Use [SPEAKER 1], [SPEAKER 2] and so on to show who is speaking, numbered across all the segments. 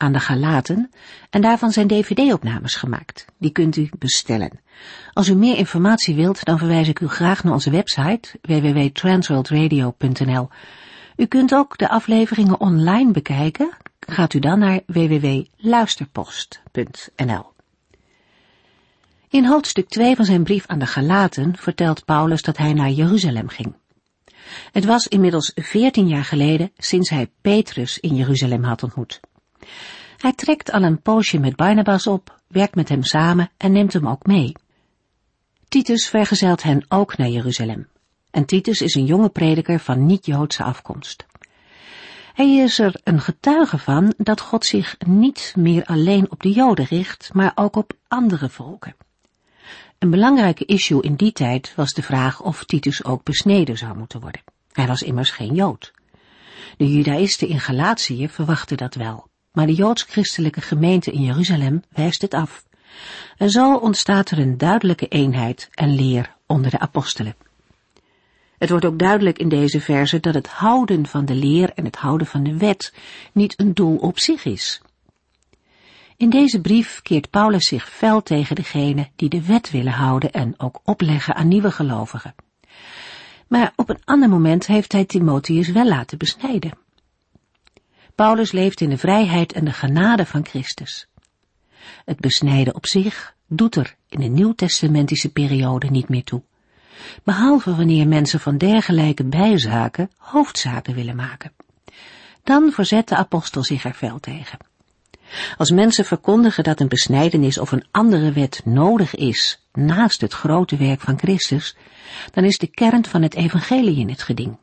[SPEAKER 1] aan de Galaten en daarvan zijn dvd-opnames gemaakt. Die kunt u bestellen. Als u meer informatie wilt, dan verwijs ik u graag naar onze website www.transworldradio.nl. U kunt ook de afleveringen online bekijken. Gaat u dan naar www.luisterpost.nl. In hoofdstuk 2 van zijn brief aan de Galaten vertelt Paulus dat hij naar Jeruzalem ging. Het was inmiddels veertien jaar geleden sinds hij Petrus in Jeruzalem had ontmoet. Hij trekt al een poosje met Barnabas op, werkt met hem samen en neemt hem ook mee. Titus vergezelt hen ook naar Jeruzalem. En Titus is een jonge prediker van niet-Joodse afkomst. Hij is er een getuige van dat God zich niet meer alleen op de Joden richt, maar ook op andere volken. Een belangrijke issue in die tijd was de vraag of Titus ook besneden zou moeten worden. Hij was immers geen Jood. De Judaïsten in Galatië verwachten dat wel, maar de Joods-christelijke gemeente in Jeruzalem wijst het af. En zo ontstaat er een duidelijke eenheid en leer onder de apostelen. Het wordt ook duidelijk in deze verse dat het houden van de leer en het houden van de wet niet een doel op zich is. In deze brief keert Paulus zich fel tegen degenen die de wet willen houden en ook opleggen aan nieuwe gelovigen. Maar op een ander moment heeft hij Timotheus wel laten besnijden. Paulus leeft in de vrijheid en de genade van Christus. Het besnijden op zich doet er in de nieuwtestamentische periode niet meer toe. Behalve wanneer mensen van dergelijke bijzaken hoofdzaken willen maken. Dan verzet de apostel zich er fel tegen. Als mensen verkondigen dat een besnijdenis of een andere wet nodig is naast het grote werk van Christus, dan is de kern van het evangelie in het geding.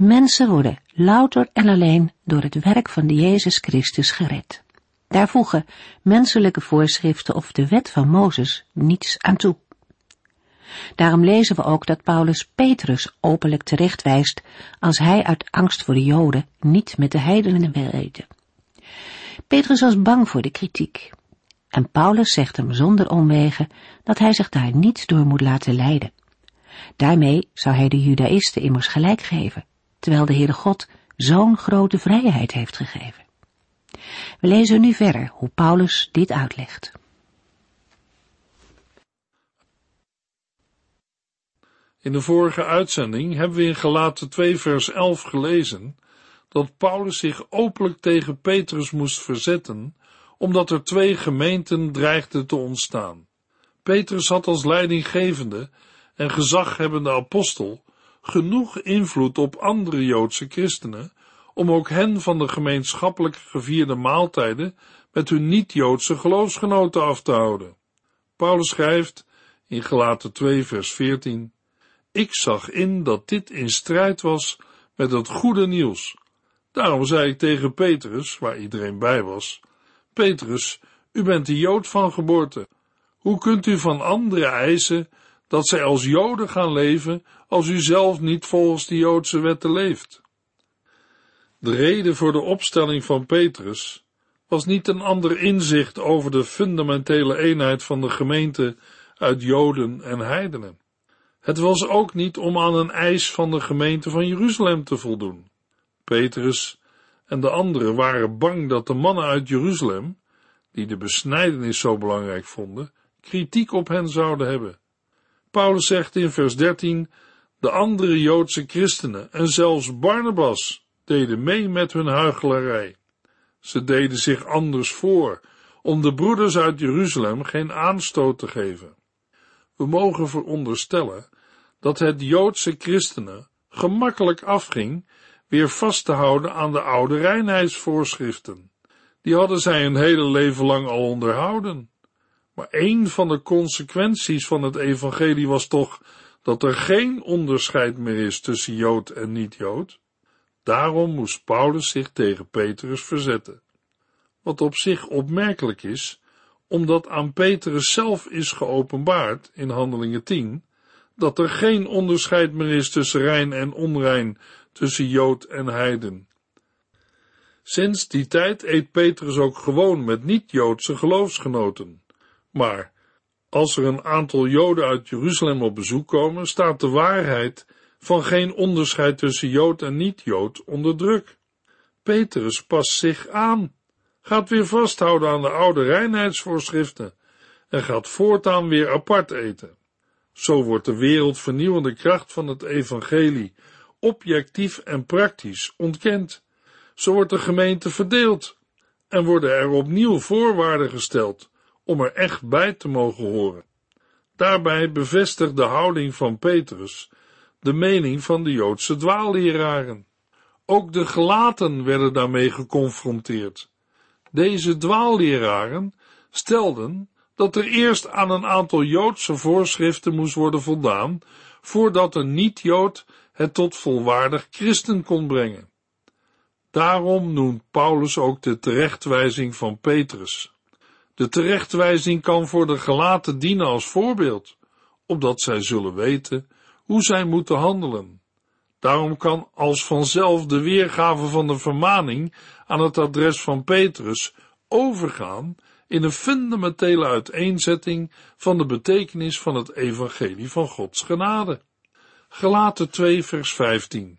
[SPEAKER 1] Mensen worden louter en alleen door het werk van de Jezus Christus gered. Daar voegen menselijke voorschriften of de wet van Mozes niets aan toe. Daarom lezen we ook dat Paulus Petrus openlijk terechtwijst als hij uit angst voor de Joden niet met de heidenen wil eten. Petrus was bang voor de kritiek. En Paulus zegt hem zonder omwegen dat hij zich daar niet door moet laten leiden. Daarmee zou hij de judaïsten immers gelijk geven, terwijl de Heere God zo'n grote vrijheid heeft gegeven. We lezen nu verder hoe Paulus dit uitlegt.
[SPEAKER 2] In de vorige uitzending hebben we in Galaten 2 vers 11 gelezen dat Paulus zich openlijk tegen Petrus moest verzetten, omdat er twee gemeenten dreigden te ontstaan. Petrus had als leidinggevende en gezaghebbende apostel genoeg invloed op andere Joodse christenen om ook hen van de gemeenschappelijk gevierde maaltijden met hun niet-Joodse geloofsgenoten af te houden. Paulus schrijft in Gelaten 2 vers 14 Ik zag in dat dit in strijd was met het goede nieuws Daarom zei ik tegen Petrus, waar iedereen bij was, Petrus, u bent een Jood van geboorte. Hoe kunt u van anderen eisen dat zij als Joden gaan leven, als u zelf niet volgens de Joodse wetten leeft? De reden voor de opstelling van Petrus was niet een ander inzicht over de fundamentele eenheid van de gemeente uit Joden en heidenen. Het was ook niet om aan een eis van de gemeente van Jeruzalem te voldoen. Petrus en de anderen waren bang dat de mannen uit Jeruzalem, die de besnijdenis zo belangrijk vonden, kritiek op hen zouden hebben. Paulus zegt in vers 13, de andere Joodse christenen en zelfs Barnabas deden mee met hun huichelarij. Ze deden zich anders voor, om de broeders uit Jeruzalem geen aanstoot te geven. We mogen veronderstellen dat het Joodse christenen gemakkelijk afging weer vast te houden aan de oude reinheidsvoorschriften. Die hadden zij een hele leven lang al onderhouden. Maar een van de consequenties van het evangelie was toch dat er geen onderscheid meer is tussen Jood en niet-Jood. Daarom moest Paulus zich tegen Petrus verzetten. wat op zich opmerkelijk is, omdat aan Petrus zelf is geopenbaard in Handelingen 10 dat er geen onderscheid meer is tussen rein en onrein, tussen Jood en heiden. Sinds die tijd eet Petrus ook gewoon met niet-Joodse geloofsgenoten. Maar als er een aantal Joden uit Jeruzalem op bezoek komen, staat de waarheid van geen onderscheid tussen Jood en niet-Jood onder druk. Petrus past zich aan, gaat weer vasthouden aan de oude reinheidsvoorschriften en gaat voortaan weer apart eten. Zo wordt de wereldvernieuwende kracht van het evangelie objectief en praktisch ontkend. Zo wordt de gemeente verdeeld en worden er opnieuw voorwaarden gesteld om er echt bij te mogen horen. Daarbij bevestigt de houding van Petrus de mening van de Joodse dwaalleraren. Ook de gelaten werden daarmee geconfronteerd. Deze dwaalleraren stelden dat er eerst aan een aantal Joodse voorschriften moest worden voldaan, voordat een niet-Jood het tot volwaardig christen kon brengen. Daarom noemt Paulus ook de terechtwijzing van Petrus. De terechtwijzing kan voor de gelaten dienen als voorbeeld, opdat zij zullen weten hoe zij moeten handelen. Daarom kan als vanzelf de weergave van de vermaning aan het adres van Petrus overgaan in een fundamentele uiteenzetting van de betekenis van het evangelie van Gods genade. Gelaten 2 vers 15.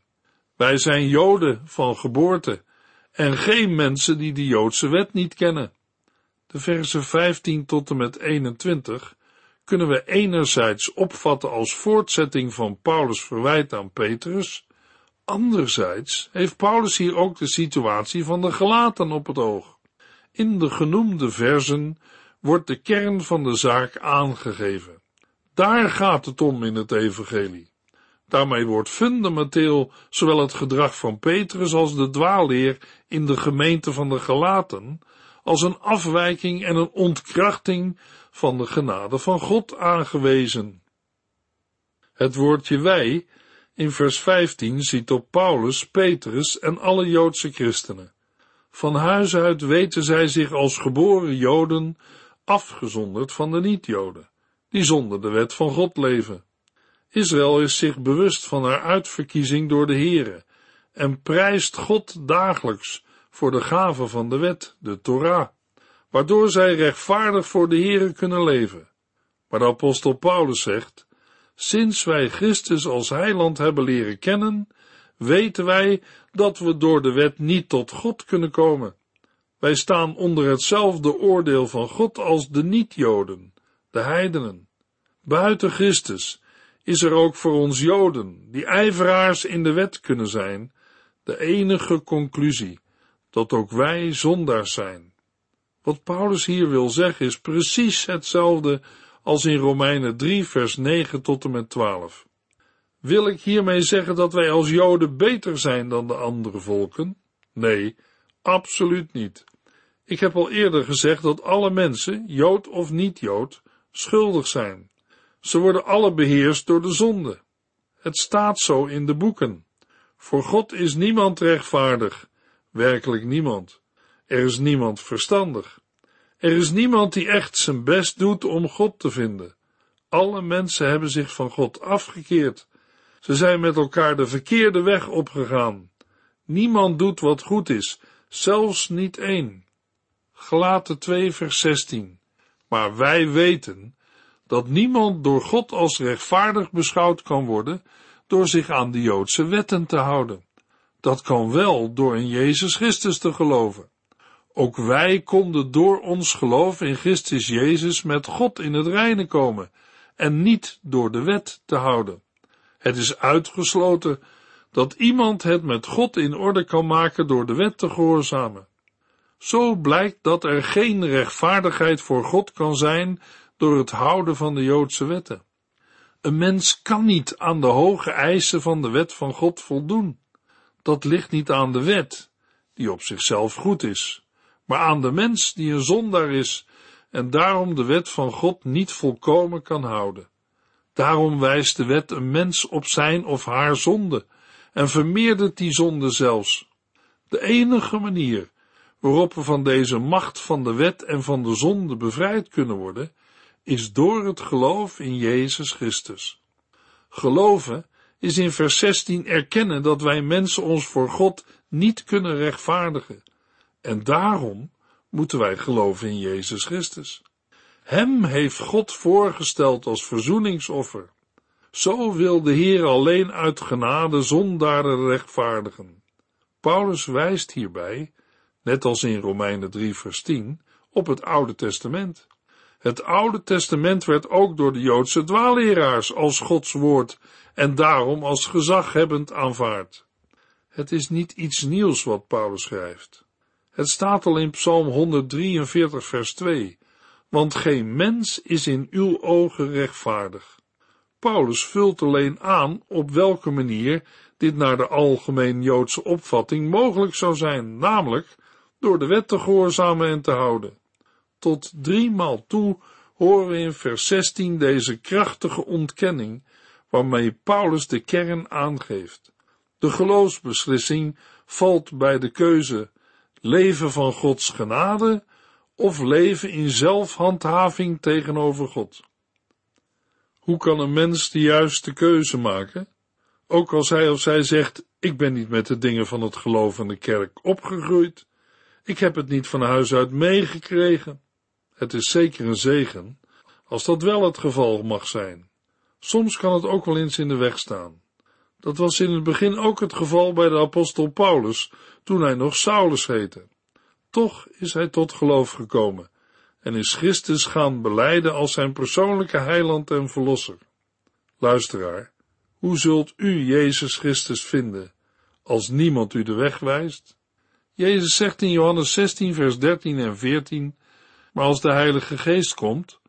[SPEAKER 2] Wij zijn Joden van geboorte en geen mensen die de Joodse wet niet kennen. De versen 15 tot en met 21 kunnen we enerzijds opvatten als voortzetting van Paulus' verwijt aan Petrus, anderzijds heeft Paulus hier ook de situatie van de gelaten op het oog. In de genoemde versen wordt de kern van de zaak aangegeven. Daar gaat het om in het evangelie. Daarmee wordt fundamenteel zowel het gedrag van Petrus als de dwaalleer in de gemeente van de Galaten als een afwijking en een ontkrachting van de genade van God aangewezen. Het woordje wij in vers 15 ziet op Paulus, Petrus en alle Joodse christenen. Van huis uit weten zij zich als geboren Joden afgezonderd van de niet-Joden, die zonder de wet van God leven. Israël is zich bewust van haar uitverkiezing door de Heere en prijst God dagelijks voor de gave van de wet, de Torah, waardoor zij rechtvaardig voor de Heere kunnen leven. Maar de apostel Paulus zegt, sinds wij Christus als heiland hebben leren kennen, weten wij dat we door de wet niet tot God kunnen komen. Wij staan onder hetzelfde oordeel van God als de niet-Joden, de heidenen. Buiten Christus is er ook voor ons Joden, die ijveraars in de wet kunnen zijn, de enige conclusie dat ook wij zondaars zijn. Wat Paulus hier wil zeggen is precies hetzelfde als in Romeinen 3 vers 9 tot en met 12. Wil ik hiermee zeggen dat wij als Joden beter zijn dan de andere volken? Nee, absoluut niet. Ik heb al eerder gezegd dat alle mensen, Jood of niet-Jood, schuldig zijn. Ze worden alle beheerst door de zonde. Het staat zo in de boeken. Voor God is niemand rechtvaardig, werkelijk niemand. Er is niemand verstandig. Er is niemand die echt zijn best doet om God te vinden. Alle mensen hebben zich van God afgekeerd. Ze zijn met elkaar de verkeerde weg opgegaan. Niemand doet wat goed is, zelfs niet één. Gelaten 2 vers 16. Maar wij weten dat niemand door God als rechtvaardig beschouwd kan worden door zich aan de Joodse wetten te houden. Dat kan wel door in Jezus Christus te geloven. Ook wij konden door ons geloof in Christus Jezus met God in het reine komen en niet door de wet te houden. Het is uitgesloten dat iemand het met God in orde kan maken door de wet te gehoorzamen. Zo blijkt dat er geen rechtvaardigheid voor God kan zijn door het houden van de Joodse wetten. Een mens kan niet aan de hoge eisen van de wet van God voldoen. Dat ligt niet aan de wet, die op zichzelf goed is, maar aan de mens die een zondaar is en daarom de wet van God niet volkomen kan houden. Daarom wijst de wet een mens op zijn of haar zonde en vermeerdert die zonde zelfs. De enige manier waarop we van deze macht van de wet en van de zonde bevrijd kunnen worden, is door het geloof in Jezus Christus. Geloven is in vers 16 erkennen dat wij mensen ons voor God niet kunnen rechtvaardigen. En daarom moeten wij geloven in Jezus Christus. Hem heeft God voorgesteld als verzoeningsoffer. Zo wil de Heer alleen uit genade zondaren rechtvaardigen. Paulus wijst hierbij, net als in Romeinen 3 vers 10, op het Oude Testament. Het Oude Testament werd ook door de Joodse dwaalleraars als Gods woord en daarom als gezaghebbend aanvaard. Het is niet iets nieuws wat Paulus schrijft. Het staat al in Psalm 143 vers 2, want geen mens is in uw ogen rechtvaardig. Paulus vult alleen aan op welke manier dit naar de algemeen Joodse opvatting mogelijk zou zijn, namelijk door de wet te gehoorzamen en te houden. Tot driemaal toe horen we in vers 16 deze krachtige ontkenning, waarmee Paulus de kern aangeeft. De geloofsbeslissing valt bij de keuze leven van Gods genade of leven in zelfhandhaving tegenover God. Hoe kan een mens de juiste keuze maken? Ook als hij of zij zegt, ik ben niet met de dingen van het geloof de kerk opgegroeid, ik heb het niet van huis uit meegekregen. Het is zeker een zegen, als dat wel het geval mag zijn. Soms kan het ook wel eens in de weg staan. Dat was in het begin ook het geval bij de apostel Paulus, toen hij nog Saulus heette. Toch is hij tot geloof gekomen en is Christus gaan beleiden als zijn persoonlijke heiland en verlosser. Luisteraar, hoe zult u Jezus Christus vinden als niemand u de weg wijst? Jezus zegt in Johannes 16 vers 13 en 14, maar als de Heilige Geest komt,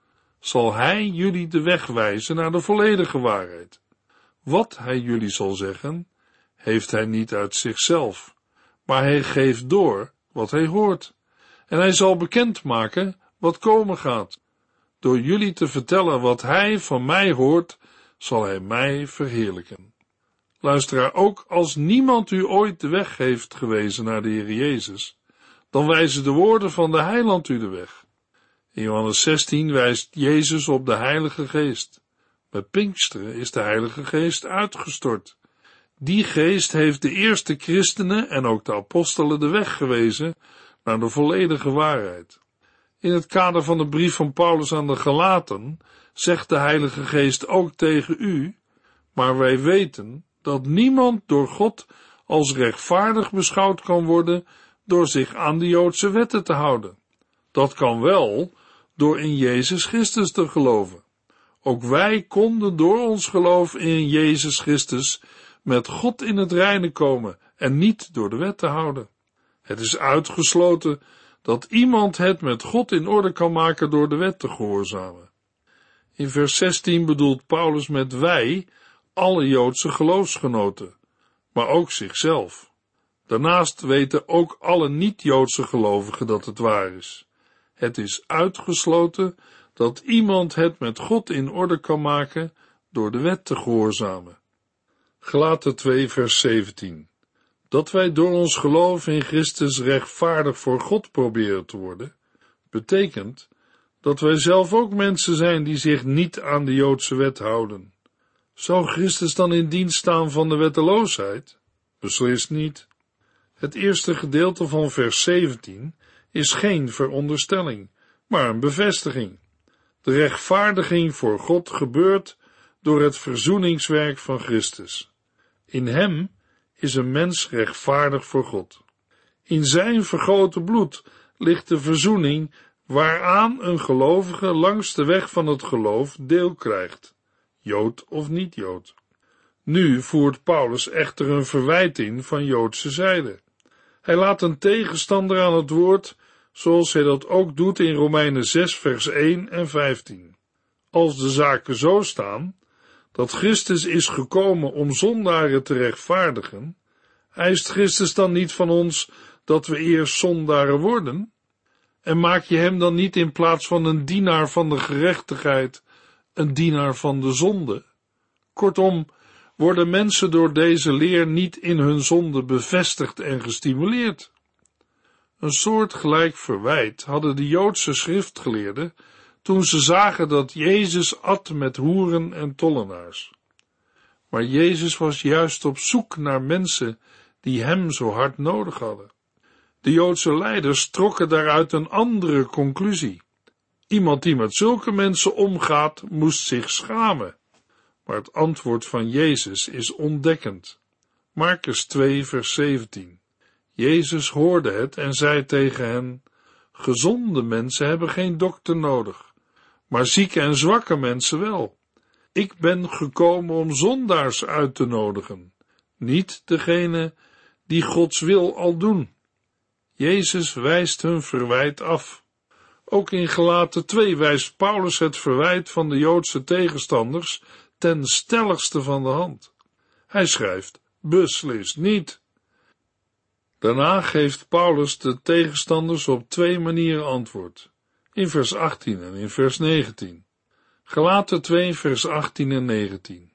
[SPEAKER 2] zal Hij jullie de weg wijzen naar de volledige waarheid. Wat Hij jullie zal zeggen, heeft Hij niet uit zichzelf, maar Hij geeft door wat Hij hoort. En Hij zal bekendmaken wat komen gaat. Door jullie te vertellen wat Hij van mij hoort, zal Hij mij verheerlijken. Luisteraar, ook als niemand u ooit de weg heeft gewezen naar de Heer Jezus, dan wijzen de woorden van de Heiland u de weg. In Johannes 16 wijst Jezus op de Heilige Geest. Bij Pinksteren is de Heilige Geest uitgestort. Die geest heeft de eerste christenen en ook de apostelen de weg gewezen naar de volledige waarheid. In het kader van de brief van Paulus aan de Galaten zegt de Heilige Geest ook tegen u, maar wij weten dat niemand door God als rechtvaardig beschouwd kan worden door zich aan de Joodse wetten te houden. Dat kan wel door in Jezus Christus te geloven. Ook wij konden door ons geloof in Jezus Christus met God in het reine komen en niet door de wet te houden. Het is uitgesloten dat iemand het met God in orde kan maken door de wet te gehoorzamen. In vers 16 bedoelt Paulus met wij alle Joodse geloofsgenoten, maar ook zichzelf. Daarnaast weten ook alle niet-Joodse gelovigen dat het waar is. Het is uitgesloten dat iemand het met God in orde kan maken door de wet te gehoorzamen. Gelaten 2 vers 17 Dat wij door ons geloof in Christus rechtvaardig voor God proberen te worden, betekent dat wij zelf ook mensen zijn die zich niet aan de Joodse wet houden. Zou Christus dan in dienst staan van de wetteloosheid? Beslist niet. Het eerste gedeelte van vers 17 is geen veronderstelling, maar een bevestiging. De rechtvaardiging voor God gebeurt door het verzoeningswerk van Christus. In Hem is een mens rechtvaardig voor God. In Zijn vergoten bloed ligt de verzoening waaraan een gelovige langs de weg van het geloof deel krijgt, Jood of niet-Jood. Nu voert Paulus echter een verwijt in van Joodse zijde. Hij laat een tegenstander aan het woord zoals hij dat ook doet in Romeinen 6 vers 1 en 15. Als de zaken zo staan, dat Christus is gekomen om zondaren te rechtvaardigen, eist Christus dan niet van ons dat we eerst zondaren worden? En maak je hem dan niet in plaats van een dienaar van de gerechtigheid, een dienaar van de zonde? Kortom, worden mensen door deze leer niet in hun zonde bevestigd en gestimuleerd? Een soortgelijk verwijt hadden de Joodse schriftgeleerden toen ze zagen dat Jezus at met hoeren en tollenaars. Maar Jezus was juist op zoek naar mensen die hem zo hard nodig hadden. De Joodse leiders trokken daaruit een andere conclusie. Iemand die met zulke mensen omgaat, moest zich schamen. Maar het antwoord van Jezus is ontdekkend. Marcus 2, vers 17. Jezus hoorde het en zei tegen hen: Gezonde mensen hebben geen dokter nodig, maar zieke en zwakke mensen wel. Ik ben gekomen om zondaars uit te nodigen, niet degene die Gods wil al doen. Jezus wijst hun verwijt af. Ook in Gelaten 2 wijst Paulus het verwijt van de Joodse tegenstanders ten stelligste van de hand. Hij schrijft, beslist niet. Daarna geeft Paulus de tegenstanders op twee manieren antwoord. In vers 18 en in vers 19. Gelaten 2 vers 18 en 19.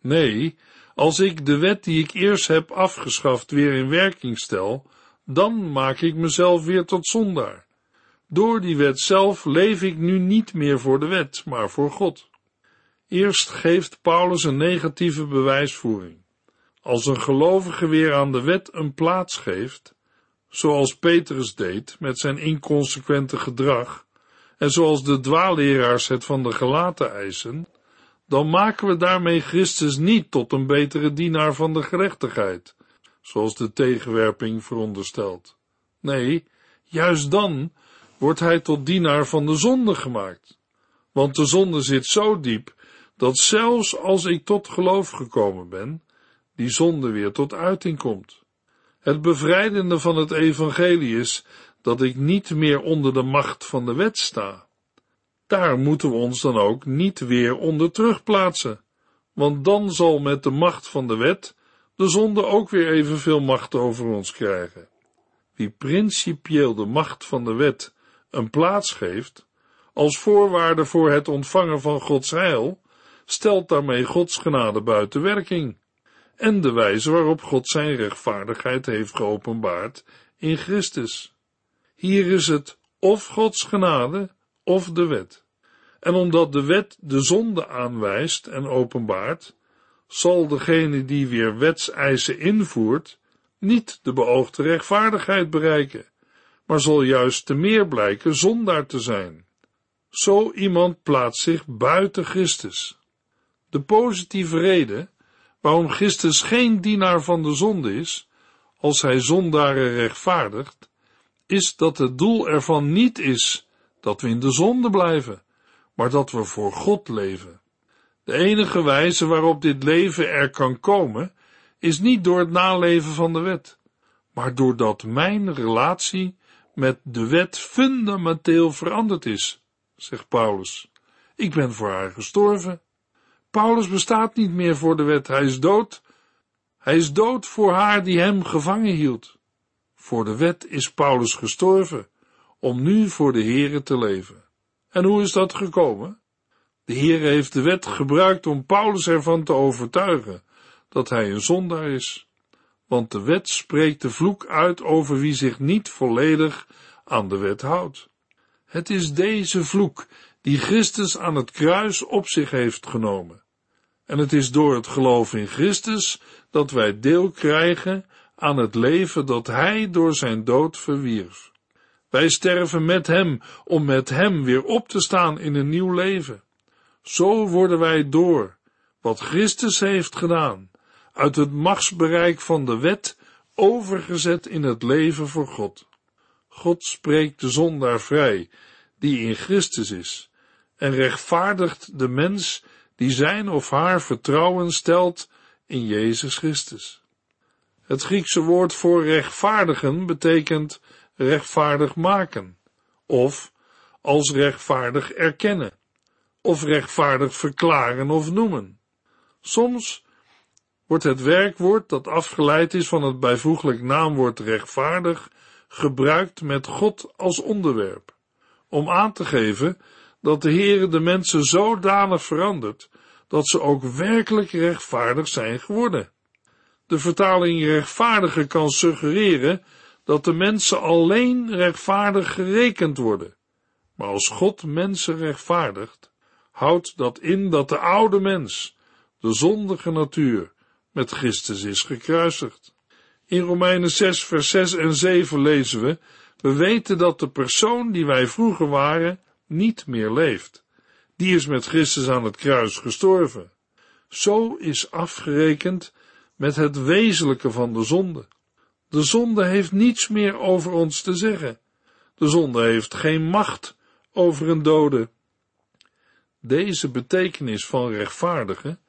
[SPEAKER 2] Nee, als ik de wet die ik eerst heb afgeschaft weer in werking stel, dan maak ik mezelf weer tot zondaar. Door die wet zelf leef ik nu niet meer voor de wet, maar voor God. Eerst geeft Paulus een negatieve bewijsvoering. Als een gelovige weer aan de wet een plaats geeft, zoals Petrus deed met zijn inconsequente gedrag, en zoals de dwaalleraars het van de gelaten eisen, dan maken we daarmee Christus niet tot een betere dienaar van de gerechtigheid, zoals de tegenwerping veronderstelt. Nee, juist dan wordt hij tot dienaar van de zonde gemaakt. Want de zonde zit zo diep, dat zelfs als ik tot geloof gekomen ben, die zonde weer tot uiting komt. Het bevrijdende van het evangelie is dat ik niet meer onder de macht van de wet sta. Daar moeten we ons dan ook niet weer onder terugplaatsen, want dan zal met de macht van de wet de zonde ook weer evenveel macht over ons krijgen. Wie principieel de macht van de wet een plaats geeft, als voorwaarde voor het ontvangen van Gods heil, stelt daarmee Gods genade buiten werking en de wijze waarop God zijn rechtvaardigheid heeft geopenbaard in Christus. Hier is het of Gods genade of de wet. En omdat de wet de zonde aanwijst en openbaart, zal degene die weer wetseisen invoert, niet de beoogde rechtvaardigheid bereiken, maar zal juist te meer blijken zondaar te zijn. Zo iemand plaatst zich buiten Christus. De positieve reden waarom Christus geen dienaar van de zonde is, als hij zondaren rechtvaardigt, is dat het doel ervan niet is dat we in de zonde blijven, maar dat we voor God leven. De enige wijze waarop dit leven er kan komen, is niet door het naleven van de wet, maar doordat mijn relatie met de wet fundamenteel veranderd is, zegt Paulus. Ik ben voor haar gestorven. Paulus bestaat niet meer voor de wet, hij is dood. Hij is dood voor haar die hem gevangen hield. Voor de wet is Paulus gestorven, om nu voor de Here te leven. En hoe is dat gekomen? De Heer heeft de wet gebruikt om Paulus ervan te overtuigen dat hij een zondaar is. Want de wet spreekt de vloek uit over wie zich niet volledig aan de wet houdt. Het is deze vloek die Christus aan het kruis op zich heeft genomen. En het is door het geloof in Christus dat wij deel krijgen aan het leven dat Hij door zijn dood verwierf. Wij sterven met Hem om met Hem weer op te staan in een nieuw leven. Zo worden wij door wat Christus heeft gedaan, uit het machtsbereik van de wet overgezet in het leven voor God. God spreekt de zondaar vrij, die in Christus is, en rechtvaardigt de mens die zijn of haar vertrouwen stelt in Jezus Christus. Het Griekse woord voor rechtvaardigen betekent rechtvaardig maken, of als rechtvaardig erkennen, of rechtvaardig verklaren of noemen. Soms wordt het werkwoord dat afgeleid is van het bijvoeglijk naamwoord rechtvaardig gebruikt met God als onderwerp, om aan te geven dat de Heere de mensen zodanig verandert, dat ze ook werkelijk rechtvaardig zijn geworden. De vertaling rechtvaardige kan suggereren dat de mensen alleen rechtvaardig gerekend worden. Maar als God mensen rechtvaardigt, houdt dat in dat de oude mens, de zondige natuur, met Christus is gekruisigd. In Romeinen 6, vers 6 en 7 lezen we, we weten dat de persoon die wij vroeger waren, niet meer leeft. Die is met Christus aan het kruis gestorven. Zo is afgerekend met het wezenlijke van de zonde. De zonde heeft niets meer over ons te zeggen. De zonde heeft geen macht over een dode. Deze betekenis van rechtvaardigen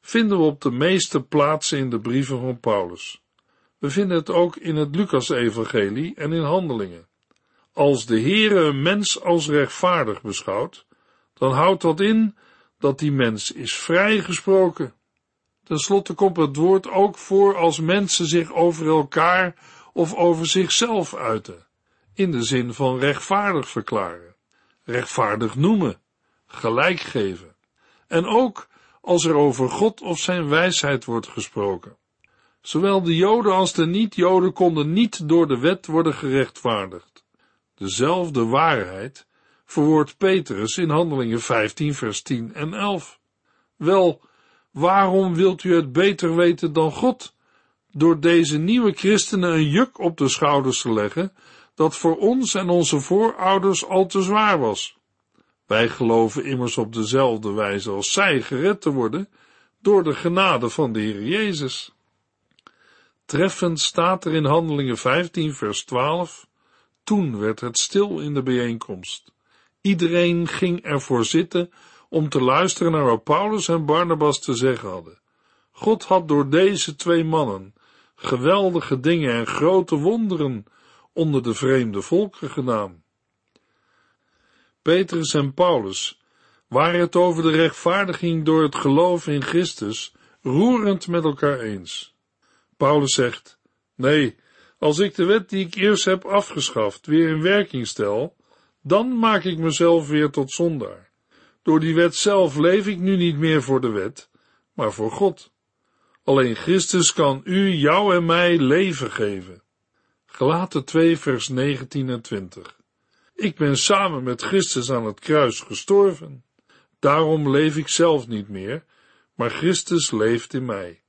[SPEAKER 2] vinden we op de meeste plaatsen in de brieven van Paulus. We vinden het ook in het Lucas-evangelie en in Handelingen. Als de Heere een mens als rechtvaardig beschouwt, dan houdt dat in dat die mens is vrijgesproken. Ten slotte komt het woord ook voor als mensen zich over elkaar of over zichzelf uiten, in de zin van rechtvaardig verklaren, rechtvaardig noemen, gelijk geven, en ook als er over God of zijn wijsheid wordt gesproken. Zowel de Joden als de niet-Joden konden niet door de wet worden gerechtvaardigd. Dezelfde waarheid verwoordt Petrus in Handelingen 15 vers 10 en 11. Wel, waarom wilt u het beter weten dan God? Door deze nieuwe christenen een juk op de schouders te leggen, dat voor ons en onze voorouders al te zwaar was. Wij geloven immers op dezelfde wijze als zij gered te worden door de genade van de Heer Jezus. Treffend staat er in Handelingen 15 vers 12, toen werd het stil in de bijeenkomst. Iedereen ging ervoor zitten om te luisteren naar wat Paulus en Barnabas te zeggen hadden. God had door deze twee mannen geweldige dingen en grote wonderen onder de vreemde volken gedaan. Petrus en Paulus waren het over de rechtvaardiging door het geloof in Christus roerend met elkaar eens. Paulus zegt, nee, als ik de wet die ik eerst heb afgeschaft weer in werking stel, dan maak ik mezelf weer tot zondaar. Door die wet zelf leef ik nu niet meer voor de wet, maar voor God. Alleen Christus kan u, jou en mij leven geven. Gelaten 2 vers 19 en 20. Ik ben samen met Christus aan het kruis gestorven. Daarom leef ik zelf niet meer, maar Christus leeft in mij.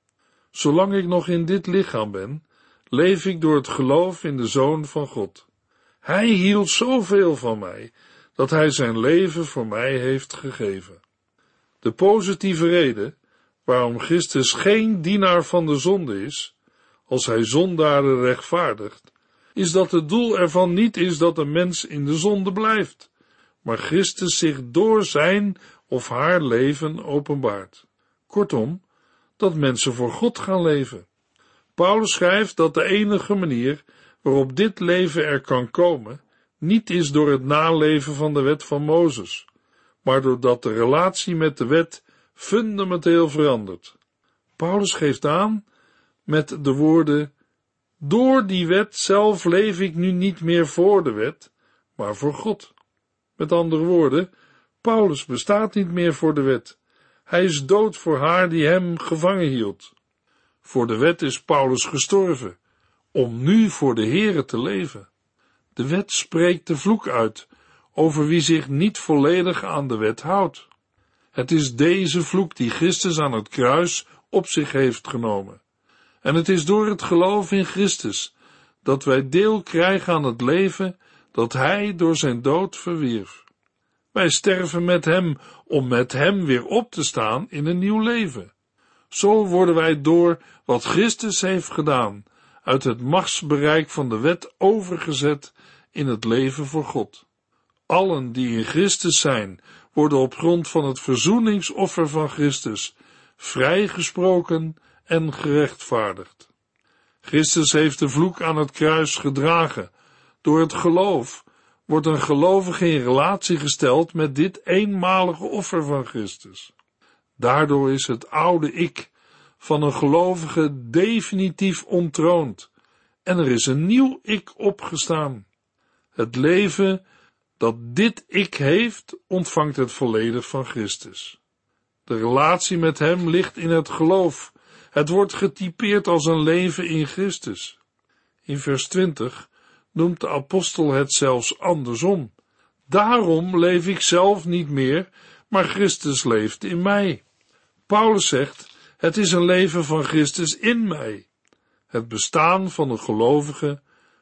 [SPEAKER 2] Zolang ik nog in dit lichaam ben, leef ik door het geloof in de Zoon van God. Hij hield zoveel van mij, dat hij zijn leven voor mij heeft gegeven. De positieve reden waarom Christus geen dienaar van de zonde is, als hij zondaren rechtvaardigt, is dat het doel ervan niet is dat een mens in de zonde blijft, maar Christus zich door zijn of haar leven openbaart. Kortom, dat mensen voor God gaan leven. Paulus schrijft dat de enige manier waarop dit leven er kan komen, niet is door het naleven van de wet van Mozes, maar doordat de relatie met de wet fundamenteel verandert. Paulus geeft aan met de woorden door die wet zelf leef ik nu niet meer voor de wet, maar voor God. Met andere woorden, Paulus bestaat niet meer voor de wet. Hij is dood voor haar die hem gevangen hield. Voor de wet is Paulus gestorven, om nu voor de Here te leven. De wet spreekt de vloek uit over wie zich niet volledig aan de wet houdt. Het is deze vloek die Christus aan het kruis op zich heeft genomen. En het is door het geloof in Christus dat wij deel krijgen aan het leven dat Hij door zijn dood verwierf. Wij sterven met Hem om met Hem weer op te staan in een nieuw leven. Zo worden wij door wat Christus heeft gedaan uit het machtsbereik van de wet overgezet in het leven voor God. Allen die in Christus zijn, worden op grond van het verzoeningsoffer van Christus vrijgesproken en gerechtvaardigd. Christus heeft de vloek aan het kruis gedragen. Door het geloof wordt een gelovige in relatie gesteld met dit eenmalige offer van Christus. Daardoor is het oude ik van een gelovige definitief ontroond en er is een nieuw ik opgestaan. Het leven dat dit ik heeft, ontvangt het volledig van Christus. De relatie met hem ligt in het geloof het wordt getypeerd als een leven in Christus. In vers 20 noemt de apostel het zelfs andersom. Daarom leef ik zelf niet meer, maar Christus leeft in mij. Paulus zegt, het is een leven van Christus in mij. Het bestaan van de gelovige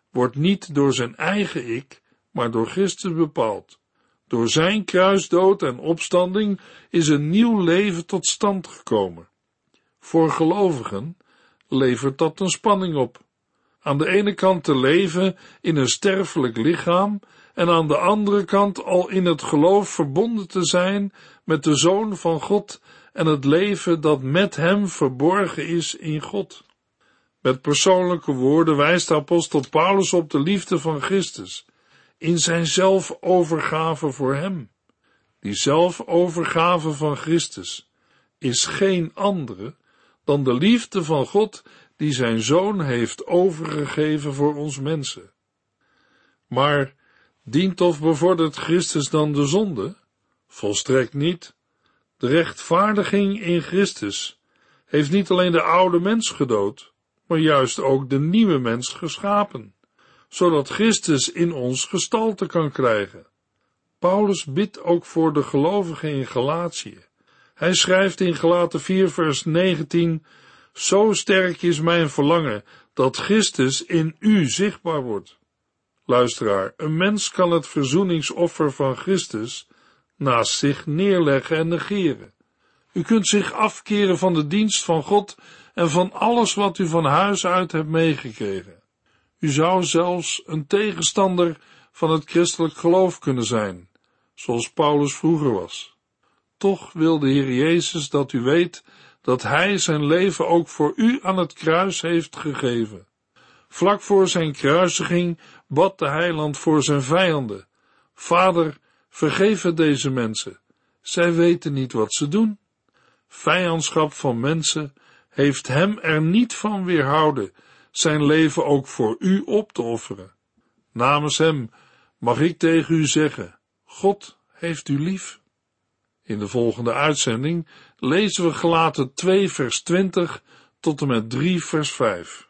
[SPEAKER 2] wordt niet door zijn eigen ik, maar door Christus bepaald. Door zijn kruisdood en opstanding is een nieuw leven tot stand gekomen. Voor gelovigen levert dat een spanning op. Aan de ene kant te leven in een sterfelijk lichaam en aan de andere kant al in het geloof verbonden te zijn met de Zoon van God en het leven dat met hem verborgen is in God. Met persoonlijke woorden wijst de apostel Paulus op de liefde van Christus in zijn zelfovergave voor hem. Die zelfovergave van Christus is geen andere dan de liefde van God die zijn zoon heeft overgegeven voor ons mensen. Maar dient of bevordert Christus dan de zonde? Volstrekt niet. De rechtvaardiging in Christus heeft niet alleen de oude mens gedood, maar juist ook de nieuwe mens geschapen, zodat Christus in ons gestalte kan krijgen. Paulus bidt ook voor de gelovigen in Galatië. Hij schrijft in Galaten 4 vers 19, Zo sterk is mijn verlangen dat Christus in u zichtbaar wordt. Luisteraar, een mens kan het verzoeningsoffer van Christus naast zich neerleggen en negeren. U kunt zich afkeren van de dienst van God en van alles wat u van huis uit hebt meegekregen. U zou zelfs een tegenstander van het christelijk geloof kunnen zijn, zoals Paulus vroeger was. Toch wil de Heer Jezus dat u weet dat Hij zijn leven ook voor u aan het kruis heeft gegeven. Vlak voor zijn kruisiging bad de heiland voor zijn vijanden. Vader, vergeef deze mensen. Zij weten niet wat ze doen. Vijandschap van mensen heeft hem er niet van weerhouden zijn leven ook voor u op te offeren. Namens hem mag ik tegen u zeggen, God heeft u lief. In de volgende uitzending lezen we gelaten 2 vers 20 tot en met 3 vers 5.